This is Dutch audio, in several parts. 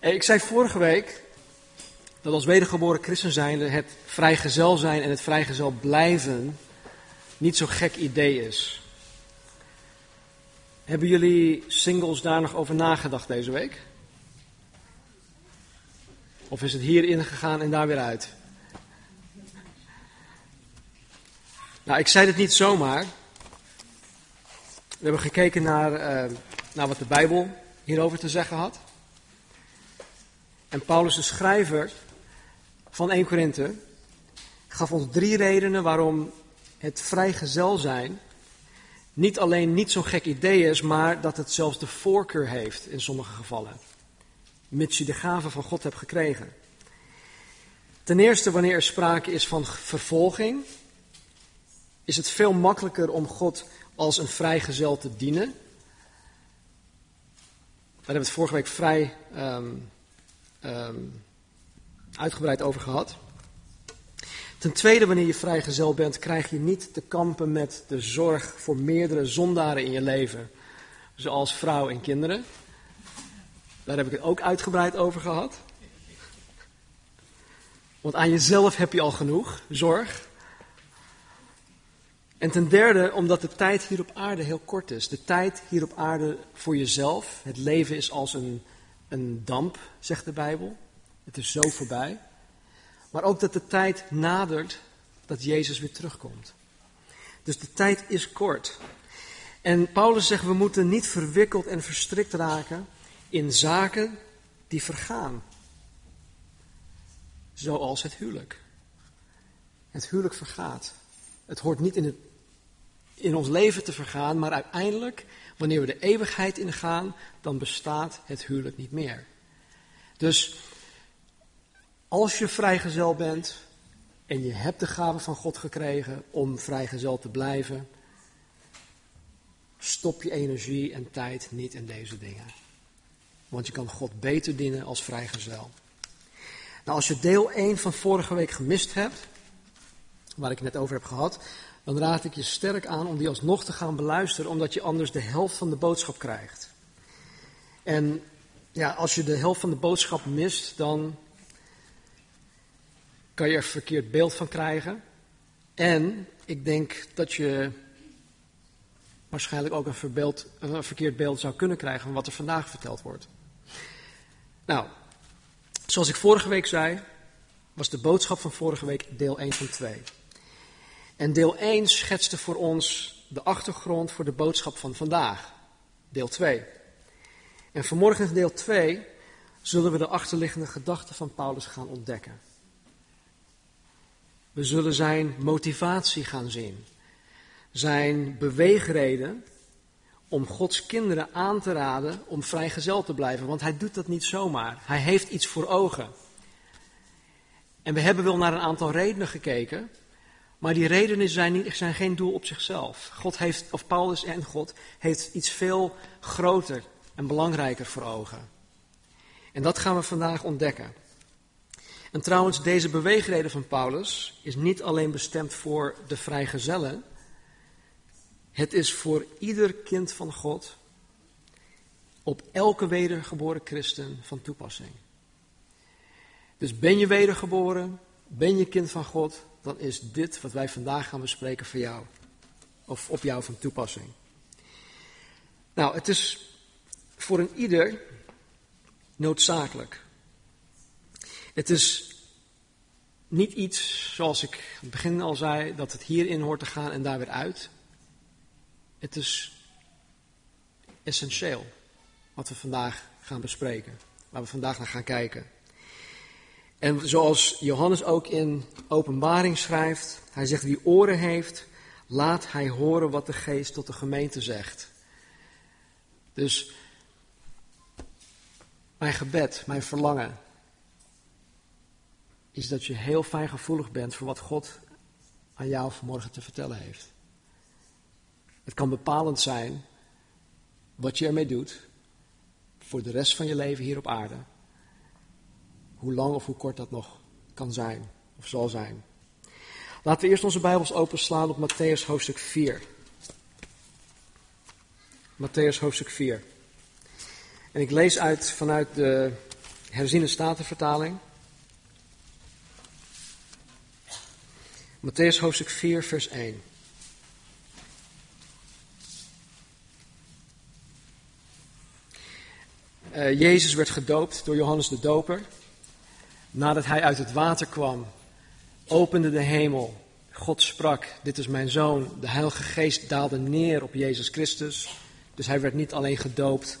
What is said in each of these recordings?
Ik zei vorige week dat als wedergeboren christen zijnde het vrijgezel zijn en het vrijgezel blijven niet zo'n gek idee is. Hebben jullie singles daar nog over nagedacht deze week? Of is het hierin gegaan en daar weer uit? Nou, ik zei het niet zomaar. We hebben gekeken naar, uh, naar wat de Bijbel hierover te zeggen had. En Paulus, de schrijver van 1 Korinthe, gaf ons drie redenen waarom het vrijgezel zijn niet alleen niet zo'n gek idee is, maar dat het zelfs de voorkeur heeft in sommige gevallen. Mits je de gave van God hebt gekregen. Ten eerste, wanneer er sprake is van vervolging, is het veel makkelijker om God als een vrijgezel te dienen. Daar hebben we het vorige week vrij um, um, uitgebreid over gehad. Ten tweede, wanneer je vrijgezel bent, krijg je niet te kampen met de zorg voor meerdere zondaren in je leven, zoals vrouw en kinderen. Daar heb ik het ook uitgebreid over gehad. Want aan jezelf heb je al genoeg zorg. En ten derde, omdat de tijd hier op aarde heel kort is. De tijd hier op aarde voor jezelf. Het leven is als een, een damp, zegt de Bijbel. Het is zo voorbij. Maar ook dat de tijd nadert dat Jezus weer terugkomt. Dus de tijd is kort. En Paulus zegt, we moeten niet verwikkeld en verstrikt raken in zaken die vergaan. Zoals het huwelijk. Het huwelijk vergaat. Het hoort niet in, het, in ons leven te vergaan, maar uiteindelijk, wanneer we de eeuwigheid ingaan, dan bestaat het huwelijk niet meer. Dus als je vrijgezel bent en je hebt de gave van God gekregen om vrijgezel te blijven, stop je energie en tijd niet in deze dingen. Want je kan God beter dienen als vrijgezel. Nou, als je deel 1 van vorige week gemist hebt, waar ik het net over heb gehad, dan raad ik je sterk aan om die alsnog te gaan beluisteren, omdat je anders de helft van de boodschap krijgt. En ja, als je de helft van de boodschap mist, dan kan je er verkeerd beeld van krijgen. En ik denk dat je waarschijnlijk ook een, een verkeerd beeld zou kunnen krijgen van wat er vandaag verteld wordt. Nou, zoals ik vorige week zei, was de boodschap van vorige week deel 1 van 2. En deel 1 schetste voor ons de achtergrond voor de boodschap van vandaag, deel 2. En vanmorgen in deel 2 zullen we de achterliggende gedachten van Paulus gaan ontdekken. We zullen zijn motivatie gaan zien. Zijn beweegreden om Gods kinderen aan te raden om vrijgezel te blijven. Want hij doet dat niet zomaar. Hij heeft iets voor ogen. En we hebben wel naar een aantal redenen gekeken. Maar die redenen zijn, zijn geen doel op zichzelf. God heeft, of Paulus en God, heeft iets veel groter en belangrijker voor ogen. En dat gaan we vandaag ontdekken. En trouwens, deze beweegreden van Paulus is niet alleen bestemd voor de vrijgezellen. Het is voor ieder kind van God, op elke wedergeboren christen van toepassing. Dus ben je wedergeboren, ben je kind van God, dan is dit wat wij vandaag gaan bespreken voor jou. Of op jou van toepassing. Nou, het is voor een ieder noodzakelijk. Het is niet iets, zoals ik in het begin al zei, dat het hierin hoort te gaan en daar weer uit. Het is essentieel wat we vandaag gaan bespreken, waar we vandaag naar gaan kijken. En zoals Johannes ook in Openbaring schrijft, hij zegt wie oren heeft, laat hij horen wat de geest tot de gemeente zegt. Dus mijn gebed, mijn verlangen, is dat je heel fijngevoelig bent voor wat God aan jou vanmorgen te vertellen heeft. Het kan bepalend zijn wat je ermee doet voor de rest van je leven hier op aarde. Hoe lang of hoe kort dat nog kan zijn of zal zijn. Laten we eerst onze Bijbels openslaan op Matthäus hoofdstuk 4. Matthäus hoofdstuk 4. En ik lees uit vanuit de herziene statenvertaling. Matthäus hoofdstuk 4, vers 1. Uh, Jezus werd gedoopt door Johannes de Doper. Nadat hij uit het water kwam, opende de hemel. God sprak, dit is mijn zoon. De Heilige Geest daalde neer op Jezus Christus. Dus hij werd niet alleen gedoopt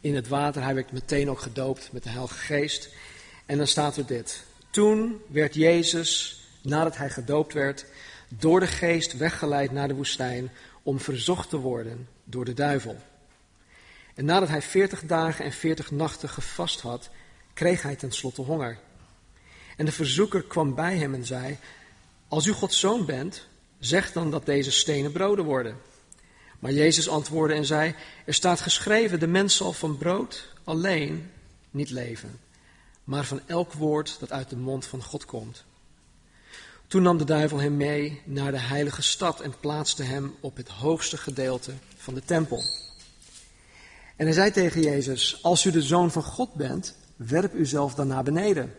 in het water, hij werd meteen ook gedoopt met de Heilige Geest. En dan staat er dit. Toen werd Jezus, nadat hij gedoopt werd, door de Geest weggeleid naar de woestijn om verzocht te worden door de duivel. En nadat hij veertig dagen en veertig nachten gevast had, kreeg hij tenslotte honger. En de verzoeker kwam bij hem en zei: Als u Gods zoon bent, zeg dan dat deze stenen broden worden. Maar Jezus antwoordde en zei: Er staat geschreven: De mens zal van brood alleen niet leven, maar van elk woord dat uit de mond van God komt. Toen nam de duivel hem mee naar de heilige stad en plaatste hem op het hoogste gedeelte van de tempel. En hij zei tegen Jezus: Als u de zoon van God bent, werp uzelf dan naar beneden.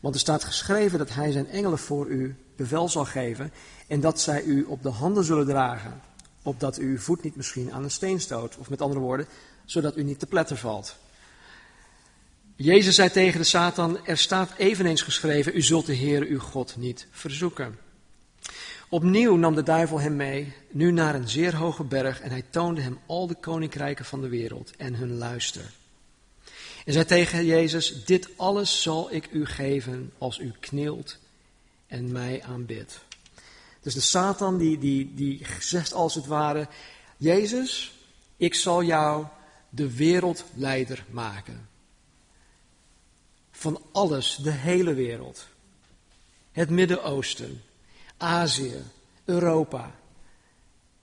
Want er staat geschreven dat hij zijn engelen voor u bevel zal geven en dat zij u op de handen zullen dragen, opdat u uw voet niet misschien aan een steen stoot. Of met andere woorden, zodat u niet te pletter valt. Jezus zei tegen de Satan, er staat eveneens geschreven, u zult de Heer uw God niet verzoeken. Opnieuw nam de duivel hem mee, nu naar een zeer hoge berg, en hij toonde hem al de koninkrijken van de wereld en hun luister. En zei tegen Jezus, dit alles zal ik u geven als u knielt en mij aanbidt. Dus de Satan die, die, die zegt als het ware, Jezus, ik zal jou de wereldleider maken. Van alles, de hele wereld. Het Midden-Oosten, Azië, Europa,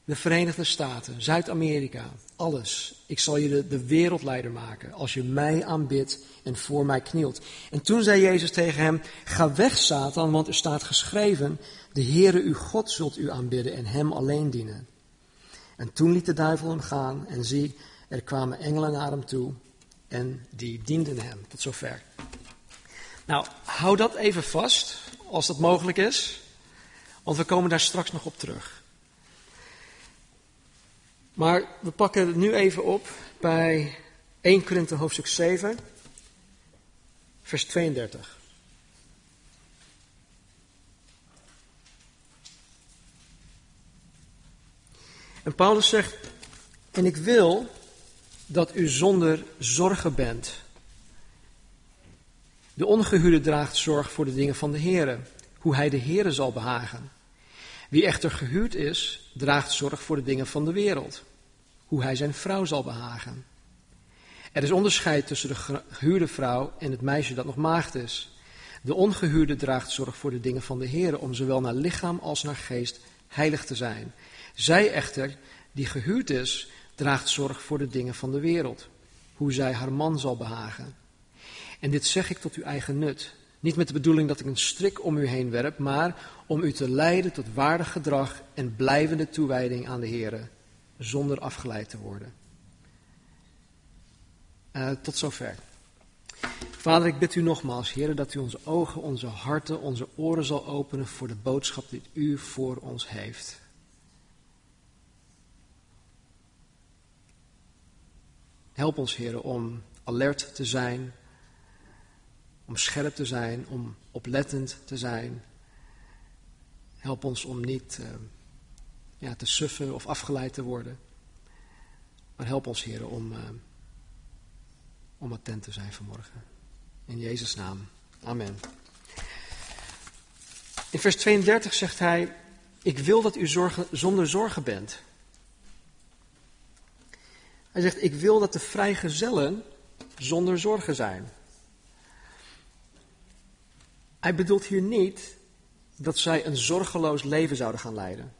de Verenigde Staten, Zuid-Amerika, alles. Ik zal je de, de, wereldleider maken als je mij aanbidt en voor mij knielt. En toen zei Jezus tegen hem, ga weg Satan, want er staat geschreven, de Heere uw God zult u aanbidden en hem alleen dienen. En toen liet de duivel hem gaan en zie, er kwamen engelen naar hem toe en die dienden hem. Tot zover. Nou, hou dat even vast, als dat mogelijk is, want we komen daar straks nog op terug. Maar we pakken het nu even op bij 1 Korinthe hoofdstuk 7, vers 32. En Paulus zegt, en ik wil dat u zonder zorgen bent. De ongehuurde draagt zorg voor de dingen van de Here, hoe hij de Here zal behagen. Wie echter gehuurd is, draagt zorg voor de dingen van de wereld, hoe hij zijn vrouw zal behagen. Er is onderscheid tussen de gehuurde vrouw en het meisje dat nog maagd is. De ongehuurde draagt zorg voor de dingen van de Heer, om zowel naar lichaam als naar geest heilig te zijn. Zij echter, die gehuurd is, draagt zorg voor de dingen van de wereld, hoe zij haar man zal behagen. En dit zeg ik tot uw eigen nut, niet met de bedoeling dat ik een strik om u heen werp, maar om u te leiden tot waardig gedrag en blijvende toewijding aan de Heer, zonder afgeleid te worden. Uh, tot zover. Vader, ik bid u nogmaals, Heer, dat u onze ogen, onze harten, onze oren zal openen voor de boodschap die u voor ons heeft. Help ons, Heer, om alert te zijn om scherp te zijn, om oplettend te zijn. Help ons om niet uh, ja, te suffen of afgeleid te worden. Maar help ons, Heer, om, uh, om attent te zijn vanmorgen. In Jezus' naam. Amen. In vers 32 zegt hij: Ik wil dat u zorgen, zonder zorgen bent. Hij zegt: Ik wil dat de vrijgezellen zonder zorgen zijn. Hij bedoelt hier niet dat zij een zorgeloos leven zouden gaan leiden.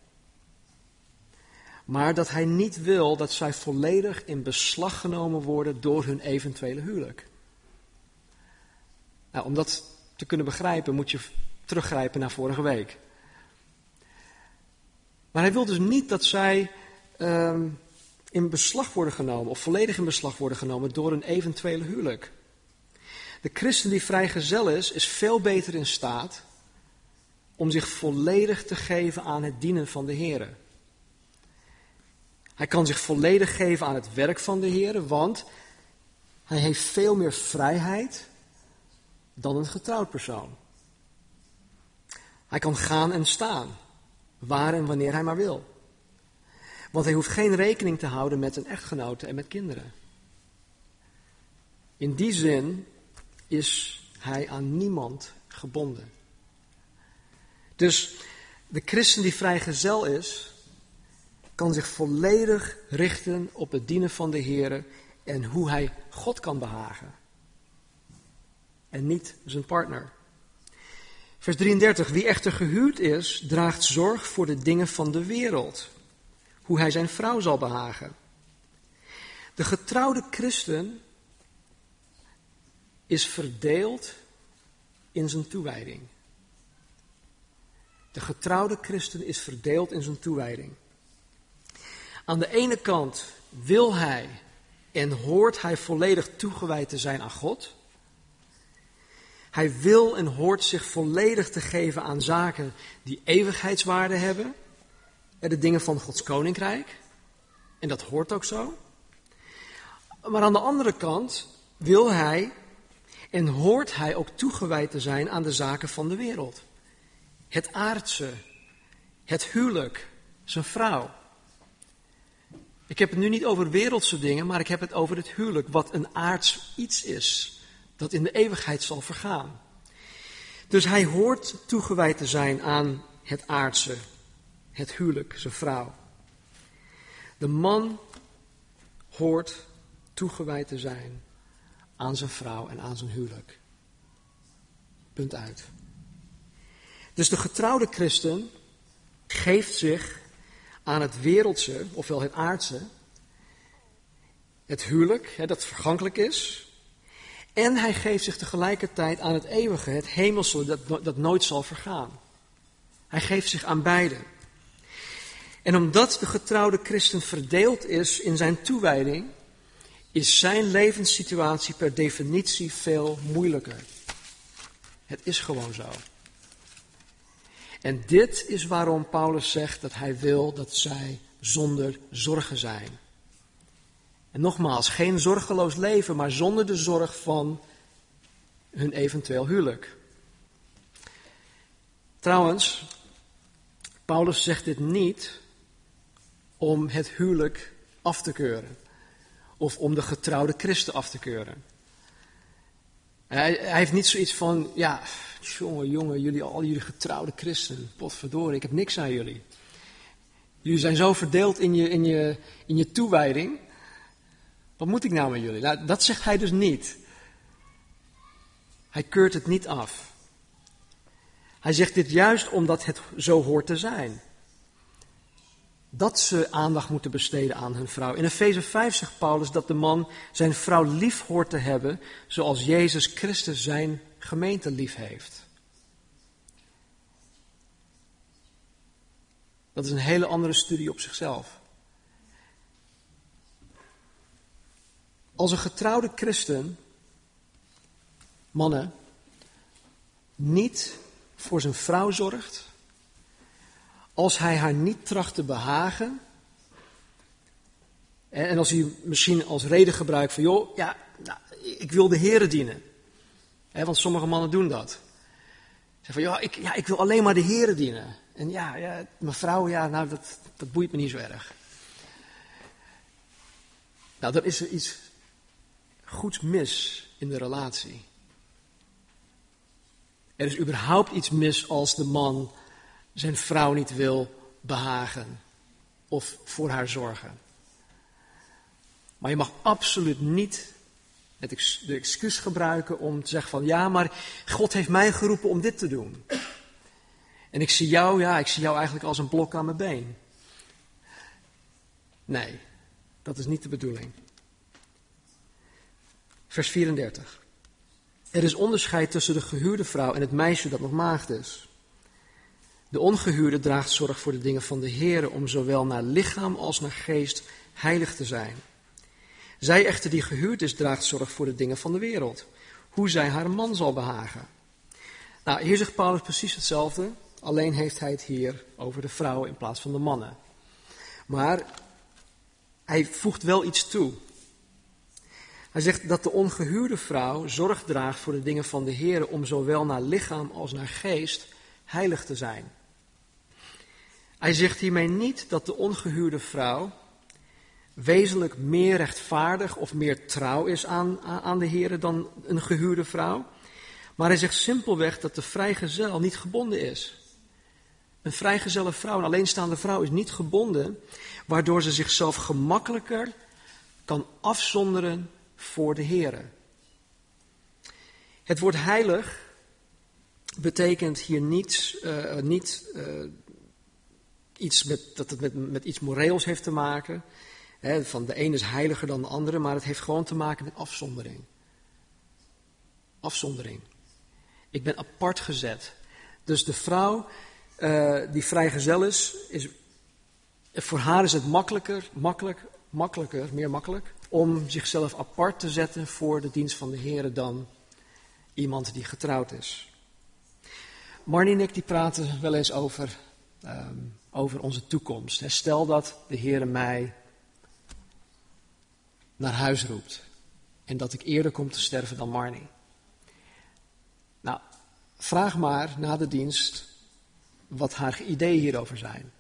Maar dat hij niet wil dat zij volledig in beslag genomen worden door hun eventuele huwelijk. Nou, om dat te kunnen begrijpen moet je teruggrijpen naar vorige week. Maar hij wil dus niet dat zij uh, in beslag worden genomen of volledig in beslag worden genomen door een eventuele huwelijk. De christen die vrijgezel is, is veel beter in staat om zich volledig te geven aan het dienen van de Heer. Hij kan zich volledig geven aan het werk van de Heer, want hij heeft veel meer vrijheid dan een getrouwd persoon. Hij kan gaan en staan, waar en wanneer hij maar wil. Want hij hoeft geen rekening te houden met een echtgenote en met kinderen. In die zin is hij aan niemand gebonden. Dus de christen die vrijgezel is, kan zich volledig richten op het dienen van de Heer en hoe hij God kan behagen. En niet zijn partner. Vers 33. Wie echter gehuwd is, draagt zorg voor de dingen van de wereld. Hoe hij zijn vrouw zal behagen. De getrouwde christen is verdeeld in zijn toewijding. De getrouwde christen is verdeeld in zijn toewijding. Aan de ene kant wil hij en hoort hij volledig toegewijd te zijn aan God. Hij wil en hoort zich volledig te geven aan zaken die eeuwigheidswaarde hebben. En de dingen van Gods koninkrijk. En dat hoort ook zo. Maar aan de andere kant wil hij en hoort hij ook toegewijd te zijn aan de zaken van de wereld. Het aardse, het huwelijk, zijn vrouw. Ik heb het nu niet over wereldse dingen, maar ik heb het over het huwelijk, wat een aards iets is, dat in de eeuwigheid zal vergaan. Dus hij hoort toegewijd te zijn aan het aardse, het huwelijk, zijn vrouw. De man hoort toegewijd te zijn aan zijn vrouw en aan zijn huwelijk. Punt uit. Dus de getrouwde christen geeft zich aan het wereldse, ofwel het aardse, het huwelijk, hè, dat vergankelijk is. En hij geeft zich tegelijkertijd aan het eeuwige, het hemelse, dat, dat nooit zal vergaan. Hij geeft zich aan beide. En omdat de getrouwde christen verdeeld is in zijn toewijding, is zijn levenssituatie per definitie veel moeilijker. Het is gewoon zo. En dit is waarom Paulus zegt dat hij wil dat zij zonder zorgen zijn. En nogmaals, geen zorgeloos leven, maar zonder de zorg van hun eventueel huwelijk. Trouwens, Paulus zegt dit niet om het huwelijk af te keuren of om de getrouwde christen af te keuren. Hij, hij heeft niet zoiets van, ja, jongen, jongen, jullie, al jullie getrouwde christen, potverdorie, ik heb niks aan jullie. Jullie zijn zo verdeeld in je, in je, in je toewijding. Wat moet ik nou met jullie? Nou, dat zegt hij dus niet. Hij keurt het niet af. Hij zegt dit juist omdat het zo hoort te zijn dat ze aandacht moeten besteden aan hun vrouw. In Efeze 5 zegt Paulus dat de man zijn vrouw lief hoort te hebben, zoals Jezus Christus zijn gemeente lief heeft. Dat is een hele andere studie op zichzelf. Als een getrouwde christen, mannen, niet voor zijn vrouw zorgt, als hij haar niet tracht te behagen. En als hij misschien als reden gebruikt van, joh, ja, nou, ik wil de Heeren dienen. want sommige mannen doen dat. Zeggen van, ja ik, ja, ik wil alleen maar de Heeren dienen. En ja, ja ja, nou, dat, dat boeit me niet zo erg. Nou, dan is er iets goeds mis in de relatie. Er is überhaupt iets mis als de man zijn vrouw niet wil behagen of voor haar zorgen. Maar je mag absoluut niet de excuus gebruiken om te zeggen van ja, maar God heeft mij geroepen om dit te doen. En ik zie jou, ja, ik zie jou eigenlijk als een blok aan mijn been. Nee, dat is niet de bedoeling. Vers 34. Er is onderscheid tussen de gehuurde vrouw en het meisje dat nog maagd is. De ongehuurde draagt zorg voor de dingen van de Heer om zowel naar lichaam als naar geest heilig te zijn. Zij echter die gehuurd is, draagt zorg voor de dingen van de wereld. hoe zij haar man zal behagen. Nou, hier zegt Paulus precies hetzelfde, alleen heeft hij het hier over de vrouwen in plaats van de mannen. Maar hij voegt wel iets toe. Hij zegt dat de ongehuwde vrouw zorg draagt voor de dingen van de Heer om zowel naar lichaam als naar geest heilig te zijn. Hij zegt hiermee niet dat de ongehuwde vrouw wezenlijk meer rechtvaardig of meer trouw is aan, aan de Heer dan een gehuwde vrouw. Maar hij zegt simpelweg dat de vrijgezel niet gebonden is. Een vrijgezelle vrouw, een alleenstaande vrouw, is niet gebonden, waardoor ze zichzelf gemakkelijker kan afzonderen voor de Heer. Het woord heilig betekent hier niet, uh, niet uh, iets met, dat het met, met iets moreels heeft te maken. Hè, van de ene is heiliger dan de andere, maar het heeft gewoon te maken met afzondering. Afzondering. Ik ben apart gezet. Dus de vrouw uh, die vrijgezel is, is, voor haar is het makkelijker, makkelijk, makkelijker, meer makkelijk, om zichzelf apart te zetten voor de dienst van de Heer dan iemand die getrouwd is. Marnie en ik die praten wel eens over, um, over onze toekomst. Stel dat de Heer mij naar huis roept en dat ik eerder kom te sterven dan Marnie. Nou, vraag maar na de dienst wat haar ideeën hierover zijn.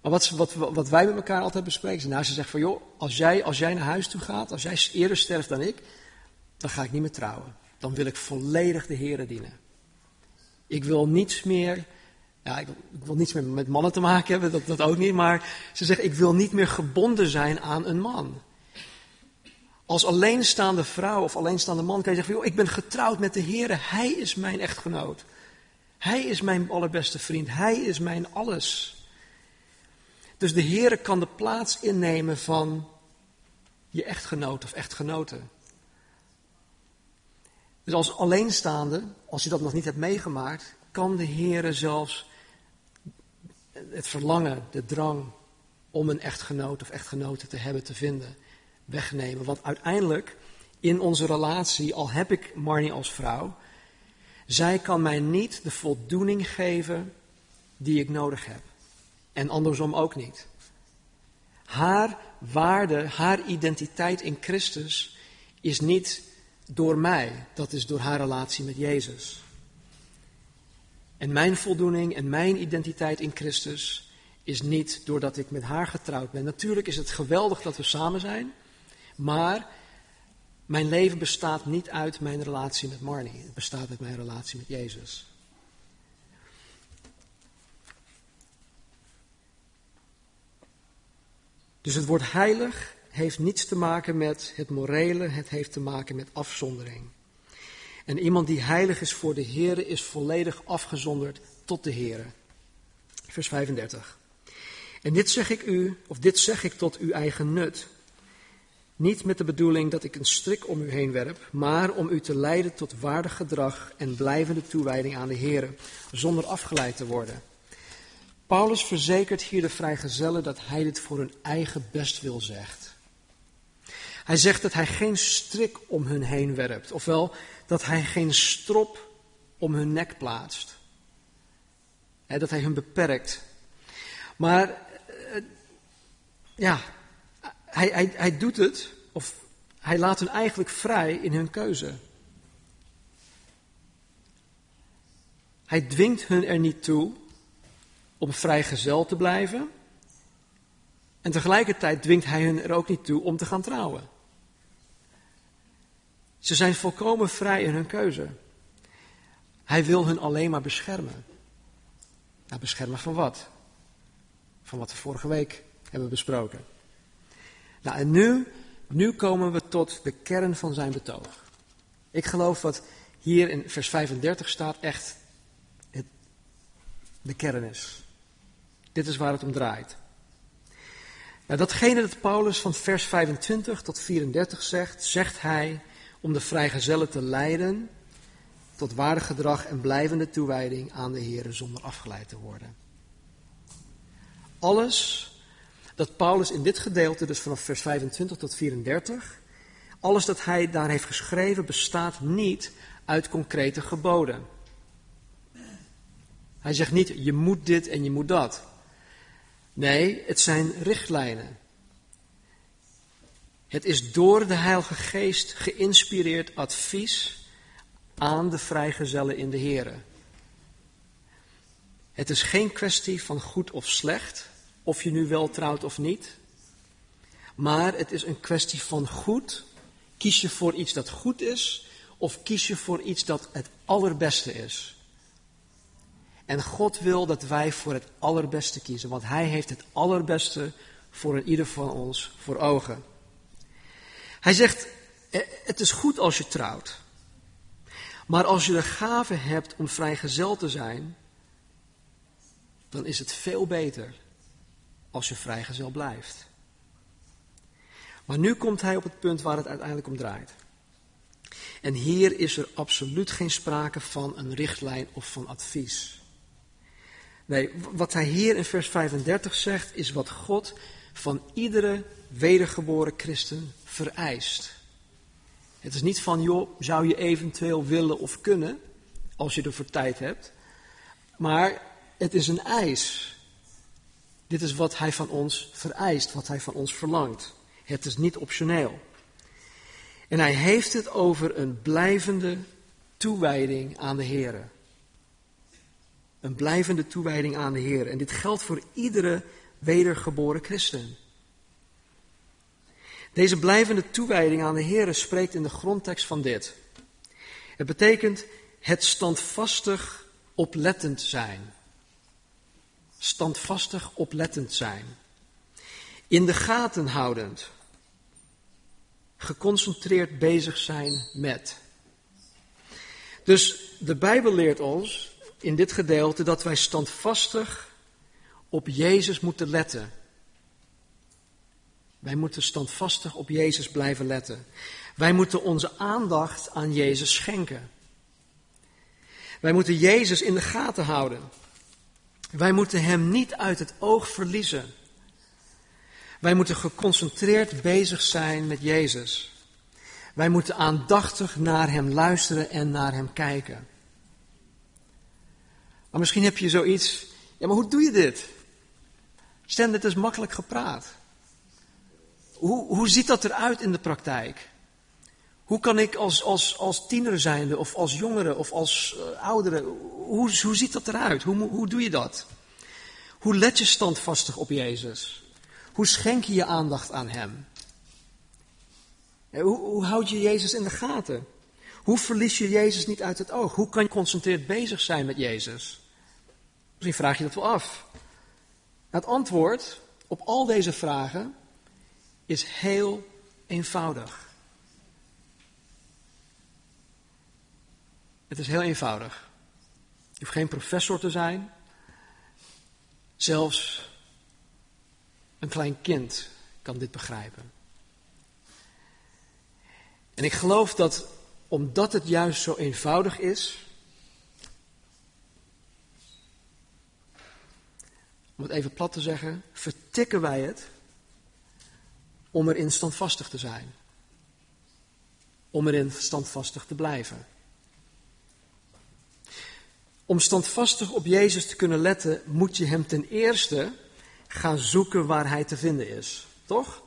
Maar wat, wat, wat wij met elkaar altijd bespreken, nou, ze zegt van joh, als jij, als jij naar huis toe gaat, als jij eerder sterft dan ik, dan ga ik niet meer trouwen. Dan wil ik volledig de Heeren dienen. Ik wil niets meer, ja, ik, wil niets meer met mannen te maken hebben, dat, dat ook niet, maar ze zegt ik wil niet meer gebonden zijn aan een man. Als alleenstaande vrouw of alleenstaande man kan je zeggen joh, ik ben getrouwd met de Heer, Hij is mijn echtgenoot. Hij is mijn allerbeste vriend, Hij is mijn alles. Dus de Heer kan de plaats innemen van je echtgenoot of echtgenote. Dus als alleenstaande, als je dat nog niet hebt meegemaakt, kan de Heer zelfs het verlangen, de drang om een echtgenoot of echtgenote te hebben, te vinden, wegnemen. Want uiteindelijk in onze relatie, al heb ik Marnie als vrouw, zij kan mij niet de voldoening geven die ik nodig heb. En andersom ook niet. Haar waarde, haar identiteit in Christus is niet door mij, dat is door haar relatie met Jezus. En mijn voldoening en mijn identiteit in Christus is niet doordat ik met haar getrouwd ben. Natuurlijk is het geweldig dat we samen zijn, maar mijn leven bestaat niet uit mijn relatie met Marnie. Het bestaat uit mijn relatie met Jezus. Dus het woord heilig heeft niets te maken met het morele, het heeft te maken met afzondering. En iemand die heilig is voor de Heer is volledig afgezonderd tot de Heer. Vers 35. En dit zeg ik u, of dit zeg ik tot uw eigen nut. Niet met de bedoeling dat ik een strik om u heen werp, maar om u te leiden tot waardig gedrag en blijvende toewijding aan de Heer, zonder afgeleid te worden. Paulus verzekert hier de vrijgezellen dat hij dit voor hun eigen bestwil zegt. Hij zegt dat hij geen strik om hun heen werpt, ofwel dat hij geen strop om hun nek plaatst. dat hij hun beperkt. Maar uh, ja, hij, hij, hij doet het, of hij laat hen eigenlijk vrij in hun keuze. Hij dwingt hun er niet toe om vrijgezel te blijven. En tegelijkertijd dwingt hij hen er ook niet toe om te gaan trouwen. Ze zijn volkomen vrij in hun keuze. Hij wil hun alleen maar beschermen. Nou, beschermen van wat? Van wat we vorige week hebben besproken. Nou, en nu, nu komen we tot de kern van zijn betoog. Ik geloof wat hier in vers 35 staat echt het, de kern is. Dit is waar het om draait. Nou, datgene dat Paulus van vers 25 tot 34 zegt, zegt hij om de vrijgezellen te leiden tot waardig gedrag en blijvende toewijding aan de Heer zonder afgeleid te worden. Alles dat Paulus in dit gedeelte, dus vanaf vers 25 tot 34, Alles dat hij daar heeft geschreven bestaat niet uit concrete geboden. Hij zegt niet, je moet dit en je moet dat. Nee, het zijn richtlijnen. Het is door de Heilige Geest geïnspireerd advies aan de vrijgezellen in de Here. Het is geen kwestie van goed of slecht, of je nu wel trouwt of niet. Maar het is een kwestie van goed. Kies je voor iets dat goed is, of kies je voor iets dat het allerbeste is? En God wil dat wij voor het allerbeste kiezen, want Hij heeft het allerbeste voor ieder van ons voor ogen. Hij zegt, eh, het is goed als je trouwt. Maar als je de gave hebt om vrijgezel te zijn, dan is het veel beter als je vrijgezel blijft. Maar nu komt hij op het punt waar het uiteindelijk om draait. En hier is er absoluut geen sprake van een richtlijn of van advies. Nee, wat hij hier in vers 35 zegt, is wat God van iedere wedergeboren christen vereist. Het is niet van, joh, zou je eventueel willen of kunnen, als je er voor tijd hebt. Maar het is een eis. Dit is wat hij van ons vereist, wat hij van ons verlangt. Het is niet optioneel. En hij heeft het over een blijvende toewijding aan de Heer. Een blijvende toewijding aan de Heer. En dit geldt voor iedere wedergeboren christen. Deze blijvende toewijding aan de Heer spreekt in de grondtekst van dit. Het betekent het standvastig oplettend zijn. Standvastig oplettend zijn. In de gaten houdend. Geconcentreerd bezig zijn met. Dus de Bijbel leert ons in dit gedeelte dat wij standvastig op Jezus moeten letten. Wij moeten standvastig op Jezus blijven letten. Wij moeten onze aandacht aan Jezus schenken. Wij moeten Jezus in de gaten houden. Wij moeten Hem niet uit het oog verliezen. Wij moeten geconcentreerd bezig zijn met Jezus. Wij moeten aandachtig naar Hem luisteren en naar Hem kijken. Maar misschien heb je zoiets, ja maar hoe doe je dit? Stem, dit is makkelijk gepraat. Hoe, hoe ziet dat eruit in de praktijk? Hoe kan ik als, als, als tiener zijnde, of als jongere, of als uh, oudere, hoe, hoe ziet dat eruit? Hoe, hoe doe je dat? Hoe let je standvastig op Jezus? Hoe schenk je je aandacht aan Hem? Hoe, hoe houd je Jezus in de gaten? Hoe verlies je Jezus niet uit het oog? Hoe kan je geconcentreerd bezig zijn met Jezus? Misschien vraag je dat wel af. Het antwoord op al deze vragen is heel eenvoudig. Het is heel eenvoudig. Je hoeft geen professor te zijn. Zelfs een klein kind kan dit begrijpen. En ik geloof dat omdat het juist zo eenvoudig is, om het even plat te zeggen, vertikken wij het om erin standvastig te zijn. Om erin standvastig te blijven. Om standvastig op Jezus te kunnen letten, moet je Hem ten eerste gaan zoeken waar Hij te vinden is. Toch?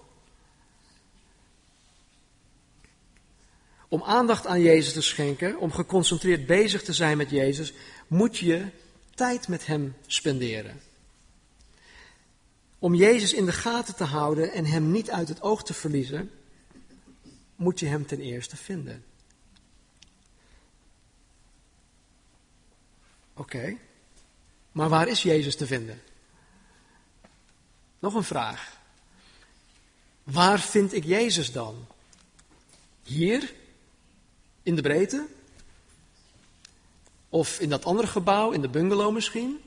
Om aandacht aan Jezus te schenken, om geconcentreerd bezig te zijn met Jezus, moet je tijd met Hem spenderen. Om Jezus in de gaten te houden en Hem niet uit het oog te verliezen, moet je Hem ten eerste vinden. Oké, maar waar is Jezus te vinden? Nog een vraag. Waar vind ik Jezus dan? Hier? In de breedte? Of in dat andere gebouw, in de bungalow misschien?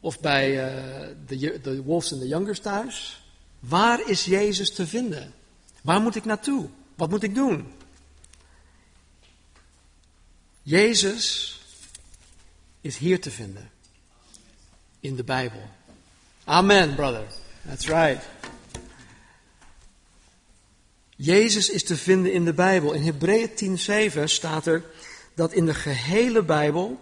Of bij uh, de, de Wolves en de Youngers thuis. Waar is Jezus te vinden? Waar moet ik naartoe? Wat moet ik doen? Jezus is hier te vinden. In de Bijbel. Amen, brother. That's right. Jezus is te vinden in de Bijbel. In Hebreeën 10:7 staat er dat in de gehele Bijbel,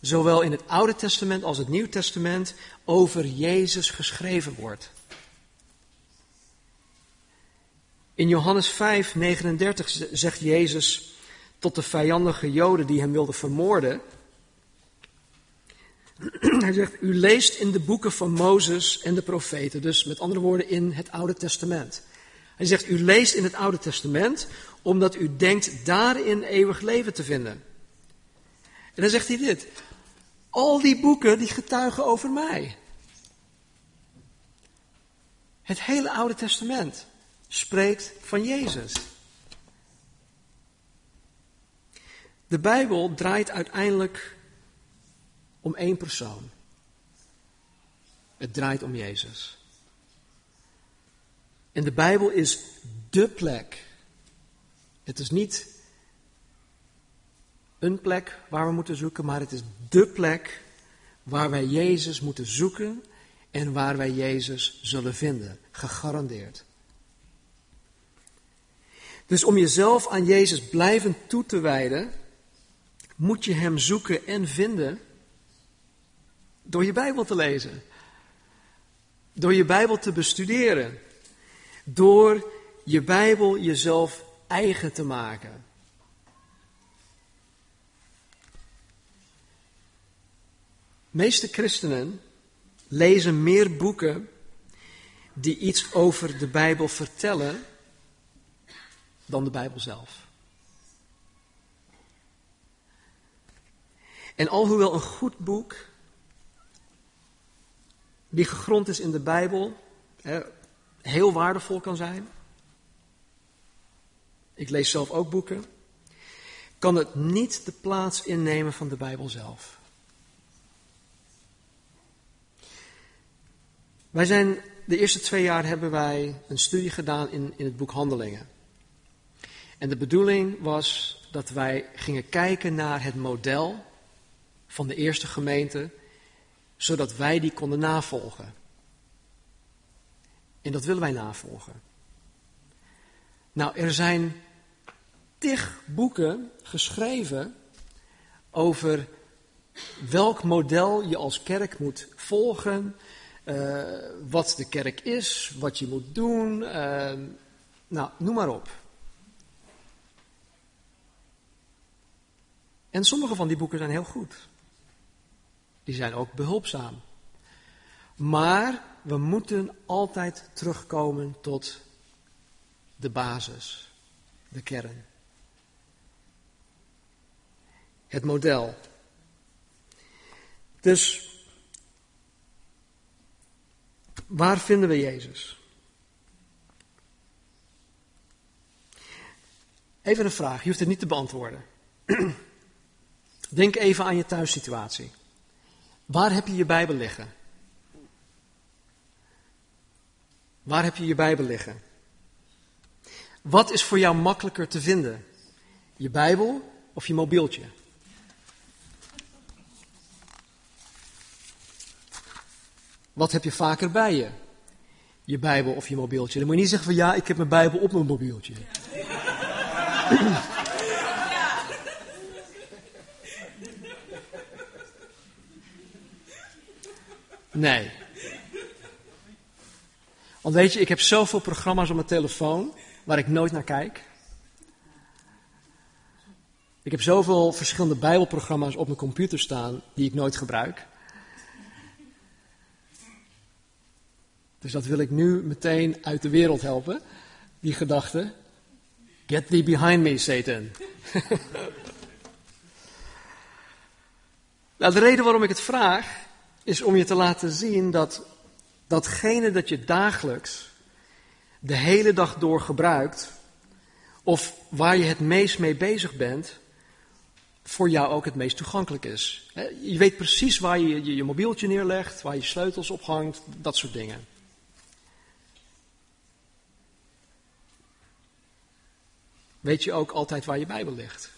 zowel in het Oude Testament als het Nieuw Testament, over Jezus geschreven wordt. In Johannes 5:39 zegt Jezus tot de vijandige Joden die hem wilden vermoorden. Hij zegt, u leest in de boeken van Mozes en de profeten, dus met andere woorden in het Oude Testament. Hij zegt, u leest in het Oude Testament omdat u denkt daarin eeuwig leven te vinden. En dan zegt hij dit, al die boeken die getuigen over mij. Het hele Oude Testament spreekt van Jezus. De Bijbel draait uiteindelijk om één persoon. Het draait om Jezus. En de Bijbel is dé plek. Het is niet een plek waar we moeten zoeken, maar het is dé plek waar wij Jezus moeten zoeken en waar wij Jezus zullen vinden. Gegarandeerd. Dus om jezelf aan Jezus blijvend toe te wijden, moet je Hem zoeken en vinden door je Bijbel te lezen. Door je Bijbel te bestuderen. Door je Bijbel jezelf eigen te maken. Meeste christenen lezen meer boeken die iets over de Bijbel vertellen dan de Bijbel zelf. En alhoewel een goed boek, die gegrond is in de Bijbel, heel waardevol kan zijn. Ik lees zelf ook boeken. Kan het niet de plaats innemen van de Bijbel zelf. Wij zijn, de eerste twee jaar hebben wij een studie gedaan in, in het boek Handelingen. En de bedoeling was dat wij gingen kijken naar het model van de eerste gemeente, zodat wij die konden navolgen. En dat willen wij navolgen. Nou, er zijn tig boeken geschreven over welk model je als kerk moet volgen, uh, wat de kerk is, wat je moet doen, uh, nou, noem maar op. En sommige van die boeken zijn heel goed. Die zijn ook behulpzaam. Maar we moeten altijd terugkomen tot de basis, de kern. Het model. Dus waar vinden we Jezus? Even een vraag, je hoeft het niet te beantwoorden. Denk even aan je thuissituatie. Waar heb je je Bijbel liggen? Waar heb je je Bijbel liggen? Wat is voor jou makkelijker te vinden? Je Bijbel of je mobieltje? Wat heb je vaker bij je? Je Bijbel of je mobieltje? Dan moet je niet zeggen van ja, ik heb mijn Bijbel op mijn mobieltje. Nee. Want weet je, ik heb zoveel programma's op mijn telefoon waar ik nooit naar kijk. Ik heb zoveel verschillende Bijbelprogramma's op mijn computer staan die ik nooit gebruik. Dus dat wil ik nu meteen uit de wereld helpen, die gedachte. Get thee behind me, Satan. nou, de reden waarom ik het vraag is om je te laten zien dat datgene dat je dagelijks de hele dag door gebruikt, of waar je het meest mee bezig bent, voor jou ook het meest toegankelijk is. Je weet precies waar je je, je mobieltje neerlegt, waar je sleutels ophangt, dat soort dingen. Weet je ook altijd waar je Bijbel ligt?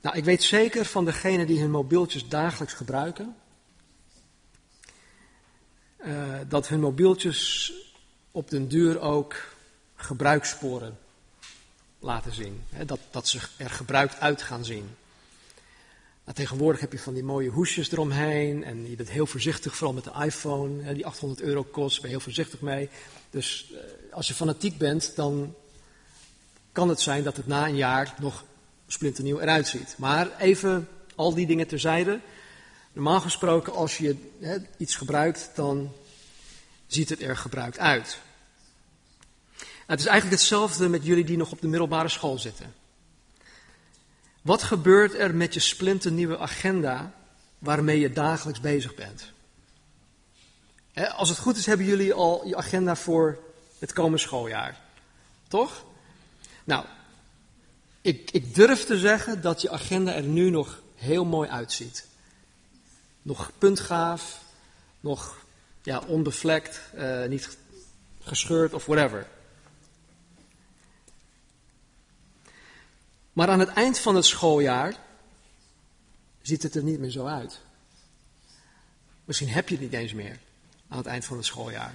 Nou, ik weet zeker van degenen die hun mobieltjes dagelijks gebruiken, uh, dat hun mobieltjes op den duur ook gebruikssporen laten zien. Hè, dat, dat ze er gebruikt uit gaan zien. Nou, tegenwoordig heb je van die mooie hoesjes eromheen en je bent heel voorzichtig, vooral met de iPhone, hè, die 800 euro kost, ben je heel voorzichtig mee. Dus eh, als je fanatiek bent, dan kan het zijn dat het na een jaar nog splinternieuw eruit ziet. Maar even al die dingen terzijde. Normaal gesproken, als je iets gebruikt, dan ziet het er gebruikt uit. het is eigenlijk hetzelfde met jullie die nog op de middelbare school zitten. Wat gebeurt er met je splinternieuwe agenda waarmee je dagelijks bezig bent? Als het goed is, hebben jullie al je agenda voor het komende schooljaar. Toch? Nou, ik, ik durf te zeggen dat je agenda er nu nog heel mooi uitziet. Nog puntgaaf, nog ja, onbevlekt, uh, niet gescheurd of whatever. Maar aan het eind van het schooljaar ziet het er niet meer zo uit. Misschien heb je het niet eens meer aan het eind van het schooljaar.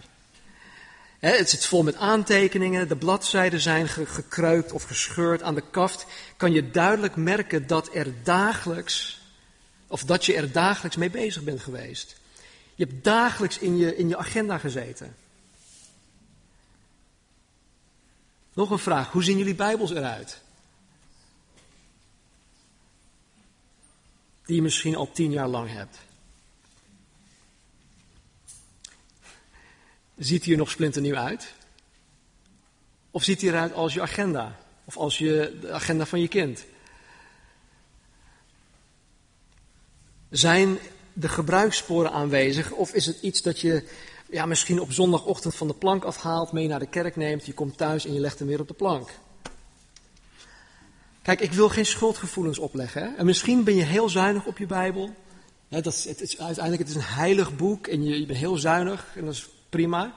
Het zit vol met aantekeningen, de bladzijden zijn gekreukt of gescheurd. Aan de kaft kan je duidelijk merken dat er dagelijks, of dat je er dagelijks mee bezig bent geweest. Je hebt dagelijks in je, in je agenda gezeten. Nog een vraag, hoe zien jullie Bijbels eruit? Die je misschien al tien jaar lang hebt. Ziet hij er nog splinternieuw uit? Of ziet hij eruit als je agenda? Of als je, de agenda van je kind? Zijn de gebruikssporen aanwezig? Of is het iets dat je ja, misschien op zondagochtend van de plank afhaalt, mee naar de kerk neemt, je komt thuis en je legt hem weer op de plank? Kijk, ik wil geen schuldgevoelens opleggen. Hè? En misschien ben je heel zuinig op je Bijbel. dat het is, uiteindelijk het is een heilig boek en je bent heel zuinig. En dat is prima.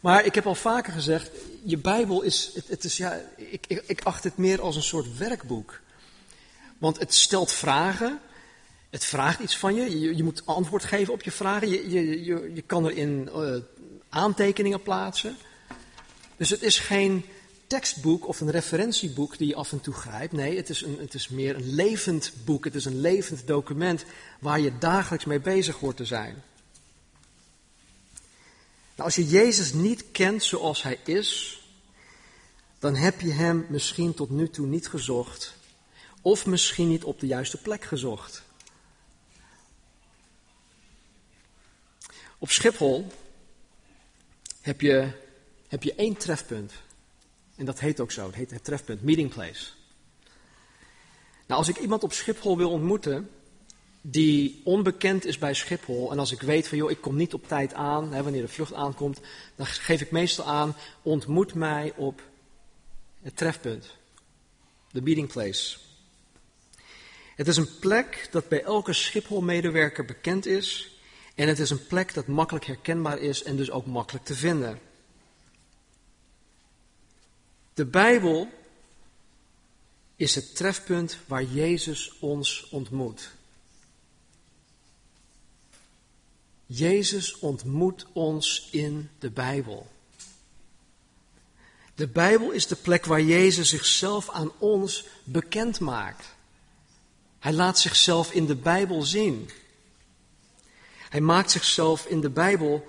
Maar ik heb al vaker gezegd, je Bijbel is, het, het is ja, ik, ik, acht het meer als een soort werkboek. Want het stelt vragen, het vraagt iets van je, je, je moet antwoord geven op je vragen, je, je, je, je kan erin uh, aantekeningen plaatsen. Dus het is geen tekstboek of een referentieboek die je af en toe grijpt. Nee, het is, een, het is meer een levend boek, het is een levend document waar je dagelijks mee bezig hoort te zijn. Nou, als je Jezus niet kent zoals hij is, dan heb je hem misschien tot nu toe niet gezocht. Of misschien niet op de juiste plek gezocht. Op Schiphol heb je, heb je één trefpunt. En dat heet ook zo, het heet het trefpunt, meeting place. Nou, als ik iemand op Schiphol wil ontmoeten, die onbekend is bij Schiphol. En als ik weet van, joh, ik kom niet op tijd aan, hè, wanneer de vlucht aankomt, dan geef ik meestal aan, ontmoet mij op het trefpunt. De meeting place. Het is een plek dat bij elke Schiphol-medewerker bekend is. En het is een plek dat makkelijk herkenbaar is en dus ook makkelijk te vinden. De Bijbel is het trefpunt waar Jezus ons ontmoet. Jezus ontmoet ons in de Bijbel. De Bijbel is de plek waar Jezus zichzelf aan ons bekend maakt. Hij laat zichzelf in de Bijbel zien. Hij maakt zichzelf in de Bijbel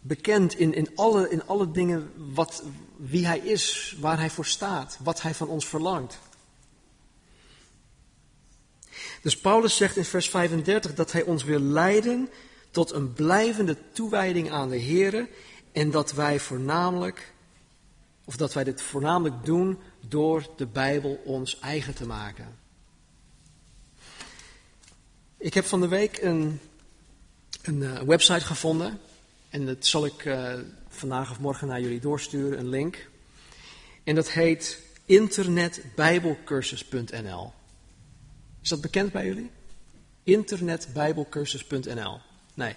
bekend in, in, alle, in alle dingen wat, wie hij is, waar hij voor staat, wat hij van ons verlangt. Dus Paulus zegt in vers 35 dat hij ons wil leiden tot een blijvende toewijding aan de Here en dat wij voornamelijk, of dat wij dit voornamelijk doen door de Bijbel ons eigen te maken. Ik heb van de week een, een uh, website gevonden en dat zal ik uh, vandaag of morgen naar jullie doorsturen, een link. En dat heet internetbijbelcursus.nl. Is dat bekend bij jullie? Internetbijbelcursus.nl. Nee.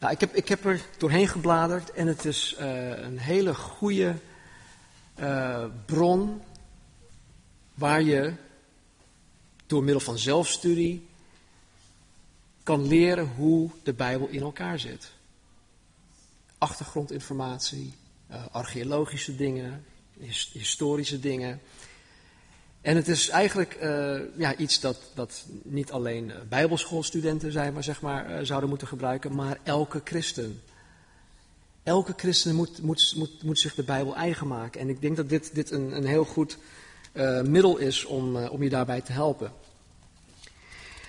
Nou, ik, heb, ik heb er doorheen gebladerd en het is uh, een hele goede uh, bron waar je door middel van zelfstudie kan leren hoe de Bijbel in elkaar zit. achtergrondinformatie, uh, archeologische dingen, historische dingen. En het is eigenlijk uh, ja, iets dat, dat niet alleen bijbelschoolstudenten zijn, maar, zeg maar zouden moeten gebruiken, maar elke christen. Elke christen moet, moet, moet, moet zich de Bijbel eigen maken. En ik denk dat dit, dit een, een heel goed middel is om, om je daarbij te helpen.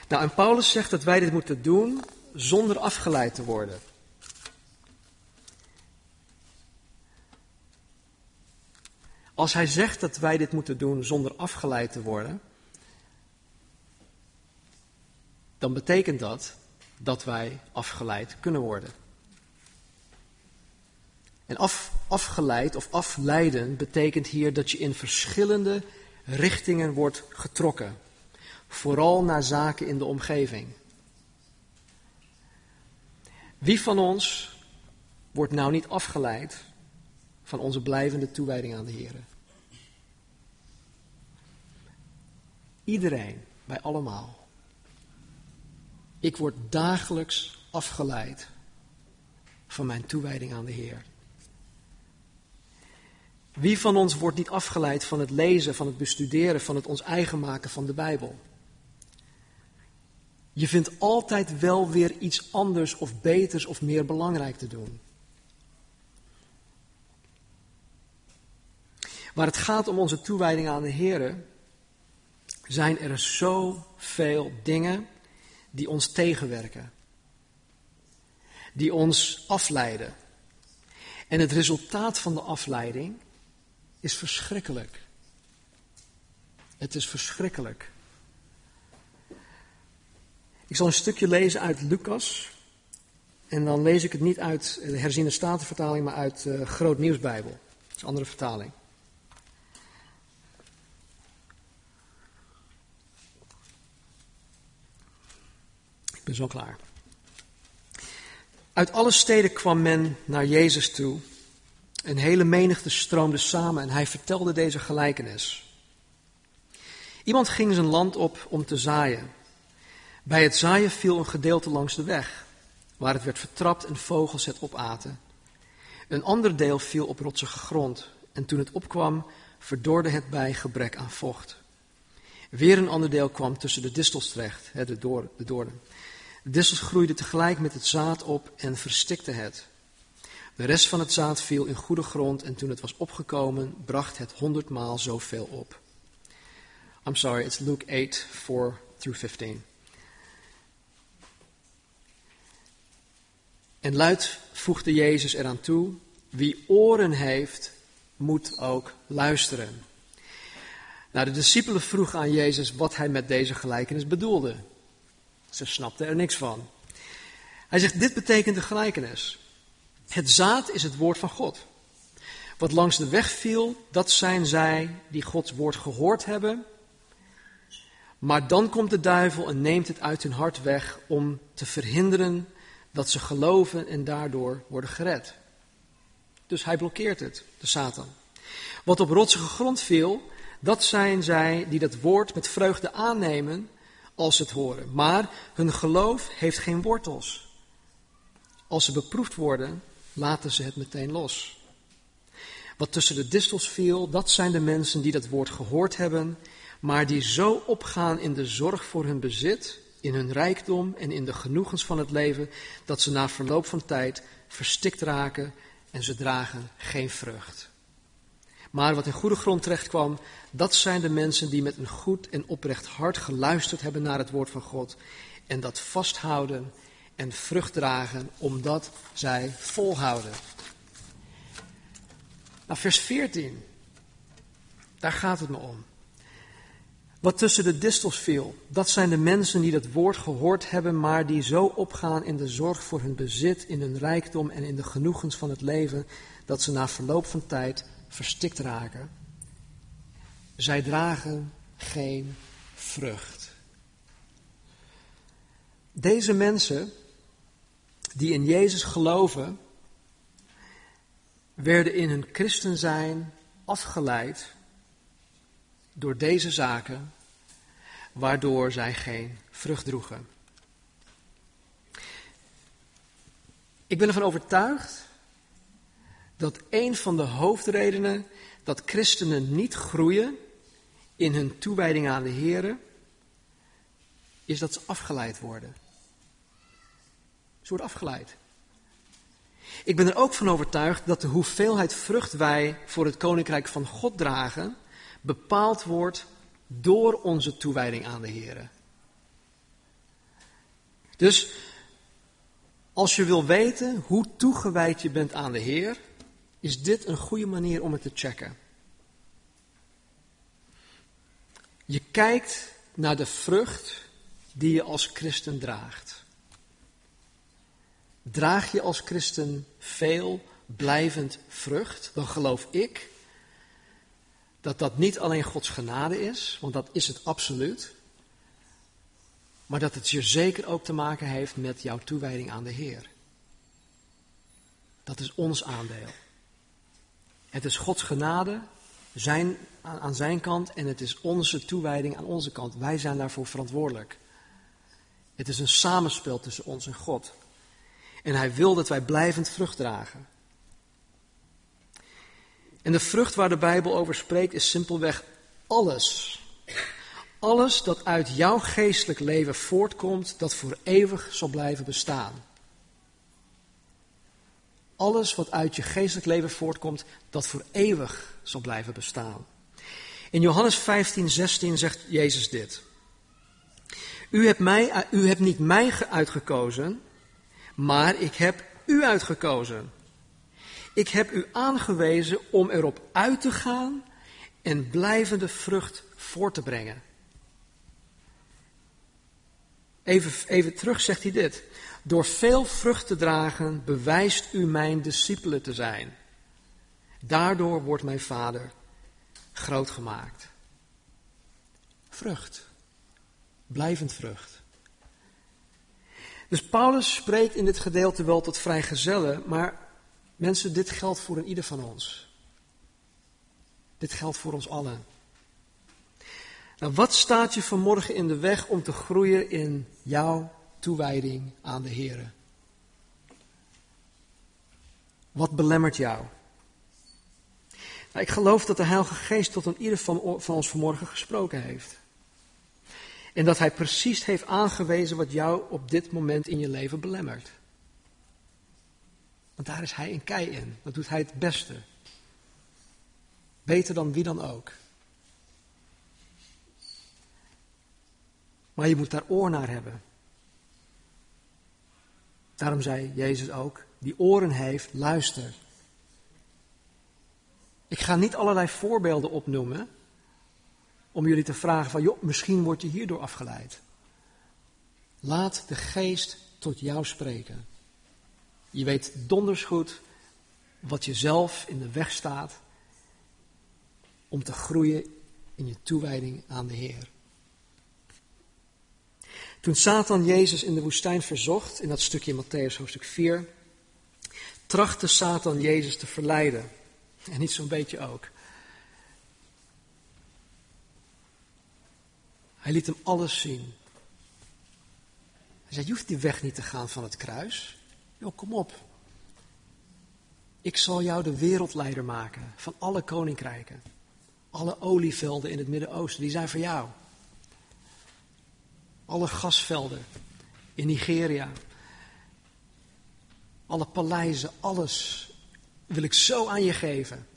Nou, en Paulus zegt dat wij dit moeten doen zonder afgeleid te worden. Als hij zegt dat wij dit moeten doen zonder afgeleid te worden, dan betekent dat dat wij afgeleid kunnen worden. En af, afgeleid of afleiden betekent hier dat je in verschillende richtingen wordt getrokken. Vooral naar zaken in de omgeving. Wie van ons wordt nou niet afgeleid van onze blijvende toewijding aan de Heer? Iedereen, bij allemaal. Ik word dagelijks afgeleid van mijn toewijding aan de Heer. Wie van ons wordt niet afgeleid van het lezen, van het bestuderen, van het ons eigen maken van de Bijbel? Je vindt altijd wel weer iets anders of beters of meer belangrijk te doen. Waar het gaat om onze toewijding aan de Heer, zijn er zoveel dingen die ons tegenwerken, die ons afleiden. En het resultaat van de afleiding is verschrikkelijk. Het is verschrikkelijk. Ik zal een stukje lezen uit Lucas. En dan lees ik het niet uit de herziene statenvertaling, maar uit de Groot Nieuwsbijbel. Dat is een andere vertaling. Ben zo klaar. Uit alle steden kwam men naar Jezus toe een hele menigte stroomde samen en hij vertelde deze gelijkenis. Iemand ging zijn land op om te zaaien. Bij het zaaien viel een gedeelte langs de weg, waar het werd vertrapt en vogels het opaten. Een ander deel viel op rotsige grond en toen het opkwam, verdorde het bij gebrek aan vocht. Weer een ander deel kwam tussen de distels terecht, de, doornen. De distels groeiden tegelijk met het zaad op en verstikte het. De rest van het zaad viel in goede grond en toen het was opgekomen, bracht het honderdmaal zoveel op. I'm sorry, it's Luke 8, 4 through 15. En luid voegde Jezus eraan toe: Wie oren heeft, moet ook luisteren. Nou, de discipelen vroegen aan Jezus wat hij met deze gelijkenis bedoelde. Ze snapten er niks van. Hij zegt: Dit betekent de gelijkenis. Het zaad is het woord van God. Wat langs de weg viel, dat zijn zij die Gods woord gehoord hebben. Maar dan komt de duivel en neemt het uit hun hart weg om te verhinderen dat ze geloven en daardoor worden gered. Dus hij blokkeert het, de Satan. Wat op rotsige grond viel, dat zijn zij die dat woord met vreugde aannemen als het horen. Maar hun geloof heeft geen wortels. Als ze beproefd worden, laten ze het meteen los. Wat tussen de distels viel, dat zijn de mensen die dat woord gehoord hebben, maar die zo opgaan in de zorg voor hun bezit, in hun rijkdom en in de genoegens van het leven, dat ze na verloop van tijd verstikt raken en ze dragen geen vrucht. Maar wat in goede grond terecht kwam, dat zijn de mensen die met een goed en oprecht hart geluisterd hebben naar het woord van God en dat vasthouden en vrucht dragen omdat zij volhouden. Nou, vers 14, daar gaat het me om. Wat tussen de distels viel, dat zijn de mensen die dat woord gehoord hebben, maar die zo opgaan in de zorg voor hun bezit, in hun rijkdom en in de genoegens van het leven, dat ze na verloop van tijd verstikt raken. Zij dragen geen vrucht. Deze mensen die in Jezus geloven, werden in hun christen zijn afgeleid door deze zaken, waardoor zij geen vrucht droegen. Ik ben ervan overtuigd dat een van de hoofdredenen dat christenen niet groeien in hun toewijding aan de Heer, is dat ze afgeleid worden. Ze worden afgeleid. Ik ben er ook van overtuigd dat de hoeveelheid vrucht wij voor het koninkrijk van God dragen, bepaald wordt door onze toewijding aan de Heer. Dus als je wil weten hoe toegewijd je bent aan de Heer, is dit een goede manier om het te checken. Je kijkt naar de vrucht die je als christen draagt. Draag je als christen veel blijvend vrucht, dan geloof ik dat dat niet alleen Gods genade is, want dat is het absoluut, maar dat het je zeker ook te maken heeft met jouw toewijding aan de Heer. Dat is ons aandeel. Het is Gods genade zijn, aan zijn kant en het is onze toewijding aan onze kant. Wij zijn daarvoor verantwoordelijk. Het is een samenspel tussen ons en God. En hij wil dat wij blijvend vrucht dragen. En de vrucht waar de Bijbel over spreekt is simpelweg alles. Alles dat uit jouw geestelijk leven voortkomt, dat voor eeuwig zal blijven bestaan. Alles wat uit je geestelijk leven voortkomt, dat voor eeuwig zal blijven bestaan. In Johannes 15, 16 zegt Jezus dit. U hebt, mij, u hebt niet mij uitgekozen, maar ik heb u uitgekozen. Ik heb u aangewezen om erop uit te gaan en blijvende vrucht voor te brengen. Even, even terug zegt hij dit. Door veel vrucht te dragen bewijst u mijn discipelen te zijn. Daardoor wordt mijn vader groot gemaakt. Vrucht. Blijvend vrucht. Dus Paulus spreekt in dit gedeelte wel tot vrijgezellen, maar mensen, dit geldt voor een ieder van ons. Dit geldt voor ons allen. Nou, wat staat je vanmorgen in de weg om te groeien in jouw toewijding aan de Heer? Wat belemmert jou? Nou, ik geloof dat de Heilige Geest tot een ieder van, van ons vanmorgen gesproken heeft. En dat Hij precies heeft aangewezen wat jou op dit moment in je leven belemmert. Want daar is Hij een kei in. Dat doet Hij het beste. Beter dan wie dan ook. Maar je moet daar oor naar hebben. Daarom zei Jezus ook, die oren heeft, luister. Ik ga niet allerlei voorbeelden opnoemen om jullie te vragen van, joh, misschien word je hierdoor afgeleid. Laat de geest tot jou spreken. Je weet donders goed wat jezelf in de weg staat om te groeien in je toewijding aan de Heer. Toen Satan Jezus in de woestijn verzocht, in dat stukje in Matthäus hoofdstuk 4, trachtte Satan Jezus te verleiden. En niet zo'n beetje ook. Hij liet hem alles zien. Hij zei, je hoeft die weg niet te gaan van het kruis. Jo, kom op. Ik zal jou de wereldleider maken van alle koninkrijken. Alle olievelden in het Midden-Oosten, die zijn voor jou. Alle gasvelden in Nigeria. Alle paleizen, alles wil ik zo aan je geven.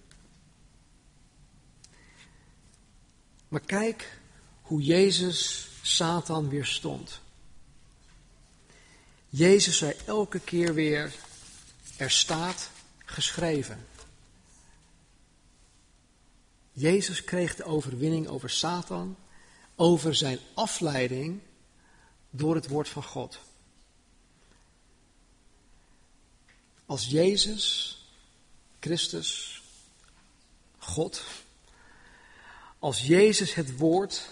Maar kijk hoe Jezus Satan weerstond. Jezus zei elke keer weer, er staat geschreven. Jezus kreeg de overwinning over Satan, over zijn afleiding door het woord van God. Als Jezus, Christus, God, als Jezus het woord,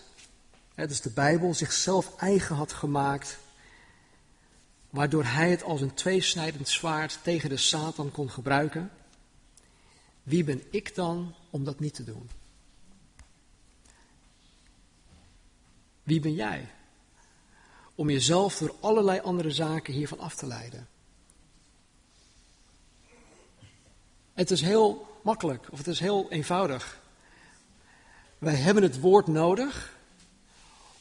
het is de Bijbel, zichzelf eigen had gemaakt, waardoor hij het als een tweesnijdend zwaard tegen de Satan kon gebruiken, wie ben ik dan om dat niet te doen? Wie ben jij? Om jezelf door allerlei andere zaken hiervan af te leiden. Het is heel makkelijk, of het is heel eenvoudig. Wij hebben het woord nodig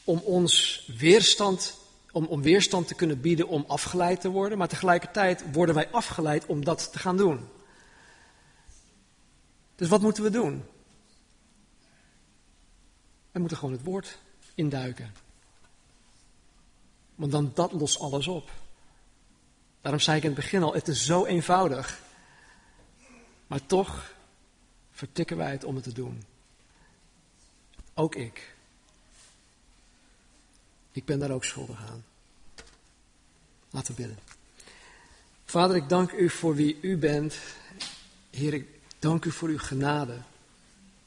om ons weerstand, om, om weerstand te kunnen bieden om afgeleid te worden, maar tegelijkertijd worden wij afgeleid om dat te gaan doen. Dus wat moeten we doen? We moeten gewoon het woord induiken. Want dan dat lost alles op. Daarom zei ik in het begin al, het is zo eenvoudig. Maar toch vertikken wij het om het te doen. Ook ik. Ik ben daar ook schuldig aan. Laten we bidden. Vader, ik dank u voor wie u bent. Heer, ik dank u voor uw genade.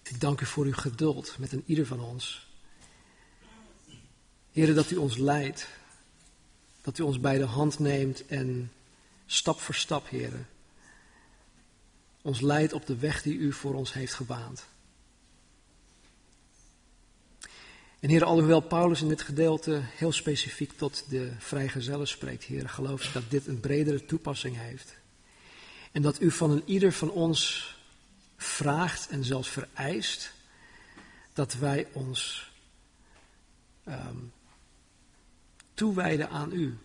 Ik dank u voor uw geduld met een ieder van ons. Heer, dat u ons leidt. Dat u ons bij de hand neemt en stap voor stap, Heer, ons leidt op de weg die u voor ons heeft gebaand. En Heer, alhoewel Paulus in dit gedeelte heel specifiek tot de vrijgezellen spreekt, Heer, geloof ik dat dit een bredere toepassing heeft. En dat u van een ieder van ons vraagt en zelfs vereist dat wij ons um, toewijden aan u.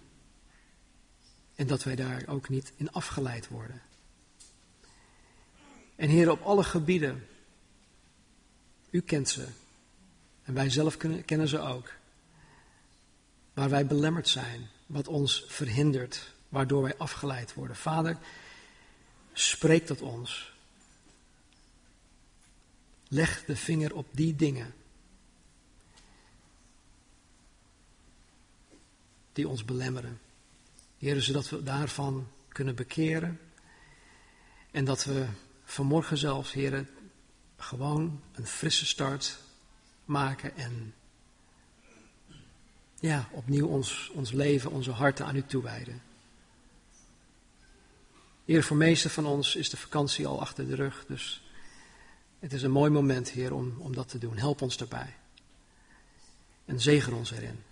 En dat wij daar ook niet in afgeleid worden. En Heer, op alle gebieden, u kent ze. En wij zelf kennen ze ook. Waar wij belemmerd zijn, wat ons verhindert, waardoor wij afgeleid worden. Vader, spreek tot ons. Leg de vinger op die dingen die ons belemmeren. Heren, zodat we daarvan kunnen bekeren. En dat we vanmorgen zelfs, heren, gewoon een frisse start maken en ja, opnieuw ons, ons leven, onze harten aan u toewijden. Heer, voor de meesten van ons is de vakantie al achter de rug, dus het is een mooi moment, Heer, om, om dat te doen. Help ons daarbij. En zegen ons erin.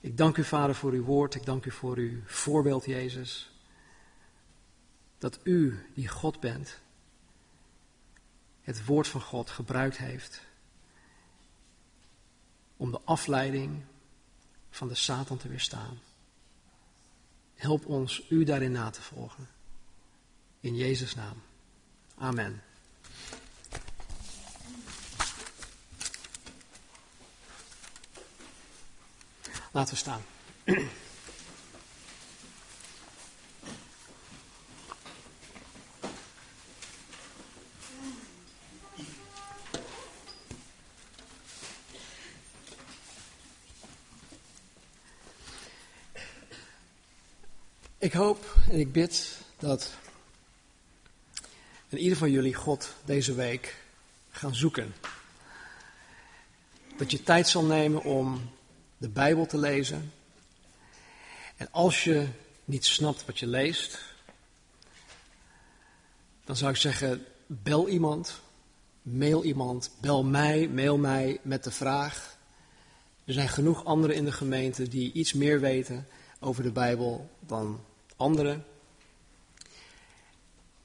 Ik dank u, Vader, voor uw woord. Ik dank u voor uw voorbeeld, Jezus. Dat u, die God bent, het woord van God gebruikt heeft om de afleiding van de Satan te weerstaan. Help ons u daarin na te volgen. In Jezus' naam. Amen. Laten we staan. Ik hoop en ik bid dat in ieder van jullie God deze week gaan zoeken. Dat je tijd zal nemen om de Bijbel te lezen. En als je niet snapt wat je leest, dan zou ik zeggen, bel iemand, mail iemand, bel mij, mail mij met de vraag. Er zijn genoeg anderen in de gemeente die iets meer weten over de Bijbel dan anderen.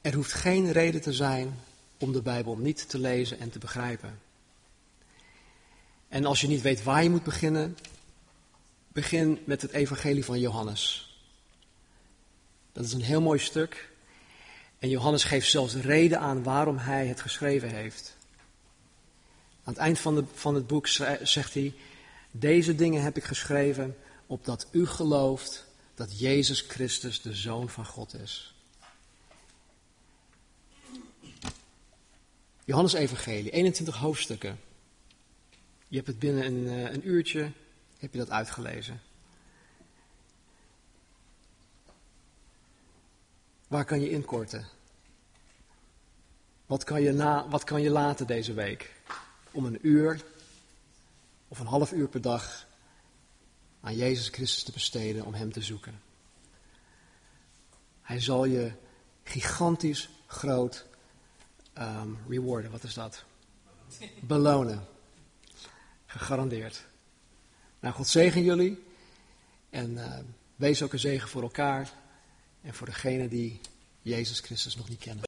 Er hoeft geen reden te zijn om de Bijbel niet te lezen en te begrijpen. En als je niet weet waar je moet beginnen, begin met het Evangelie van Johannes. Dat is een heel mooi stuk. En Johannes geeft zelfs reden aan waarom hij het geschreven heeft. Aan het eind van, de, van het boek zegt hij: Deze dingen heb ik geschreven opdat u gelooft dat Jezus Christus de Zoon van God is. Johannes Evangelie, 21 hoofdstukken. Je hebt het binnen een, eh, een uurtje heb je dat uitgelezen. Waar kan je inkorten? Wat kan je, na, wat kan je laten deze week? Om een uur of een half uur per dag aan Jezus Christus te besteden om Hem te zoeken. Hij zal je gigantisch groot um, rewarden. Wat is dat? Belonen. Gegarandeerd. Nou, God zegen jullie. En uh, wees ook een zegen voor elkaar. En voor degenen die Jezus Christus nog niet kennen.